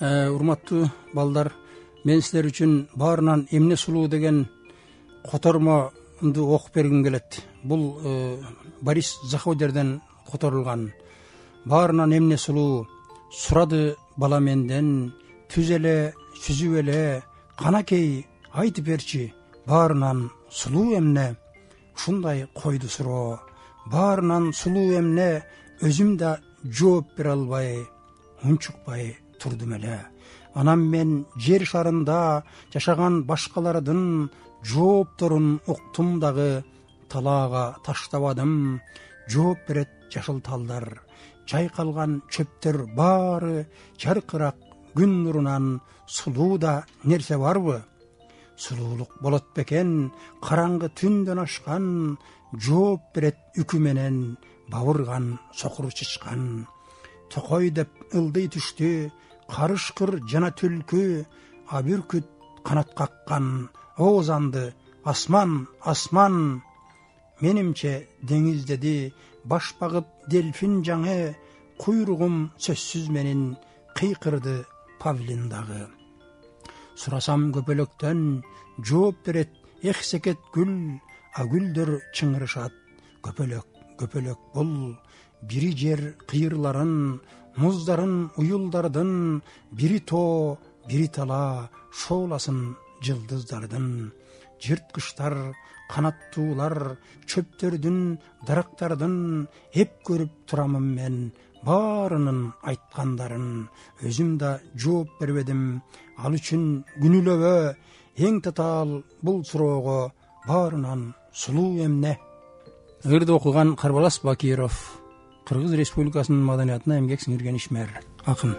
э, урматтуу балдар мен силер үчүн баарынан эмне сулуу деген котормонду окуп бергим келет. Бул э, борис заходерден которулган. Баарынан эмне сулуу? Сурады бала менден түз эле сүзүп эле канакей айтып берчи. Баарынан сулуу эмне? Ушундай койду суроо. Баарынан сулуу эмне? Өзүм да жооп бере албай унчукпай турдум эле. Анан мен жер шарында жашаган башкалардын жоопторун уктум дагы талаага таштабадым. Жооп берет жашыл талдар жайкалган чөптөр баары жаркырак күн нурунан сулуу да нерсе барбы? Сулуулук болот бекен караңгы түндөн ашкан жооп берет үкү менен бабырган сокур чычкан. Токой деп ылдый түштү карышкыр жана түлкү а бүркүт канат каккан. Оозанды асман асман менимче деңиз деди. Баш багып дельфин жаңы куйругум сөзсүз менин кыйкырды павлин дагы. Сурасам көпөлөктөн жооп берет эх секет гүл а гүлдөр чыңырышат көпөлөк көпөлөк бул бири жер кыйырларын муздарын уюлдардын бири тоо бири тала шооласын жылдыздардын. Жырткычтар канаттуулар чөптөрдүн дарактардын эп көрүп турамын мен баарынын айткандарын. Өзүм да жооп бербедим. Ал үчүн күнүлөбө эң татаал бул суроого баарынан сулуу эмне ырды окуган карбалас бакиров кыргыз республикасынын маданиятына эмгек сиңирген ишмер. Акын